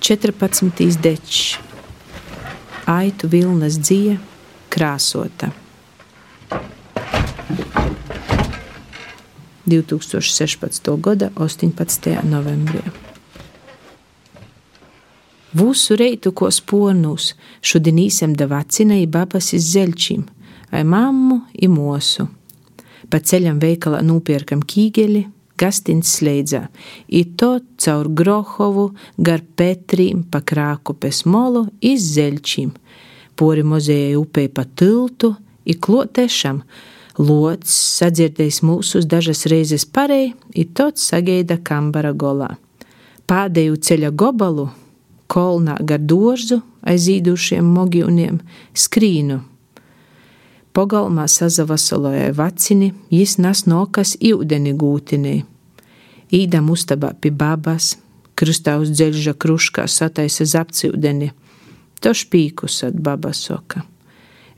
14. dečs, aitu vilnas dzija, krāsota. 2016. gada 18. novembrī. Vūsu reitu ko spornūs, šodien īsam da vacina i babas iz zeļčim, ai mammu i mosu. Pa ceļam veikalā nūpierkam kīgeli, Gastins slēdzā, i to caur Grohovu, gar Petrīm, pa Krākupes molu, iz Zeļčīm, pori mozējai upei pa tiltu, i klotešam, lots sadzirdējis mūsus dažas reizes parei, i tots sagaida kambara golā. Pādēju ceļa gobalu, kolnā gar dārzu aizīdušiem mogyuniem, skrīnu. Pogalmā sazavasoloja vacini, jis nas nokas iudeni gūtinī. Īdam ustabā pie babas, krustā uz dzeļža kruškā sataisa zapciudeni. To špīkus at baba soka.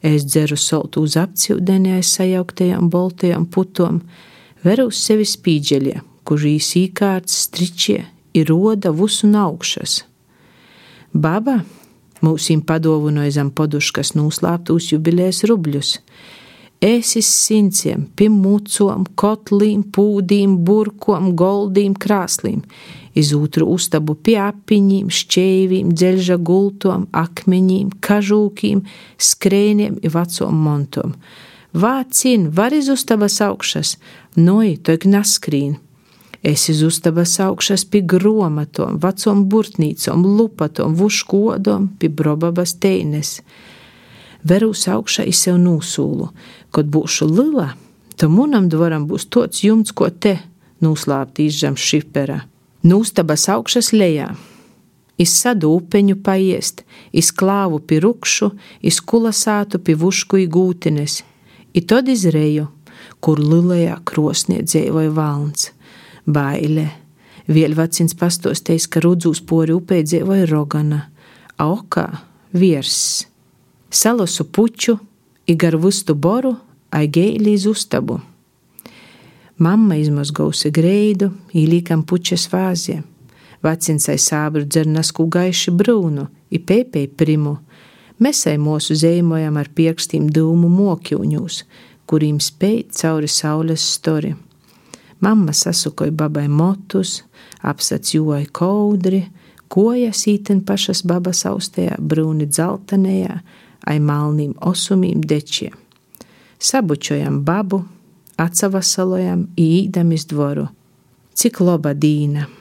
Es dzeru soltu uz apciudeni aiz sajauktajām boltajām putom, veru uz sevi spīdžeļie, kur īs īkārts stričie ir roda vusu naukšas. Baba Mūsim padovanoja zem poduškas noslēptus jubilejas rubļus. Ēsis sinciem, pimucom, kotlīm, pūdīm, burkom, goldīm, krāslīm, iz otru ustabu pie apiņiem, šķēvīm, dzelža gultom, akmeņiem, kažūkiem, skrēniem un vecom montom. Vācin, var iz ustabas augšas, noi, to gnaskrīn. Es iz ustabas augšas pie gromatom, vecom burtnīcom, lupatom, vuškodom, pie brobabas teines. Verūs augšā iz sev nūsūlu, kad būšu lila, tad munam dvaram būs tots jumts, ko te nūslāptīs zem šipera. Nūstabas augšas lejā. Iz sadu upeņu paiest, iz klāvu pie rukšu, iz kulasātu pie vušku igūtines, i tad izreju, kur lilajā krosnie dzēvoja valns baile. Vielvacins pastostējis, ka rudzūs pori upē dzīvoja rogana, aukā virs. Salosu puču, igar vustu boru, aigēli iz ustabu. Mamma izmazgausi greidu, īlīkam pučas vāzie. Vacins ai sābru dzernasku gaiši brūnu, i pēpēji primu. Mēs ai mūsu zīmojam ar pirkstiem dūmu mokļūņus, kuriem spēj cauri saules stori. Mamma sasukoja babai motus, apsacīja kaudri, kojas īten pašas babas austējā, brūni dzeltenējā, ai malnīm osumīm dečiem. Sabučojam babu, atsavasalojam īdam iz dvoru. Cik loba dīna!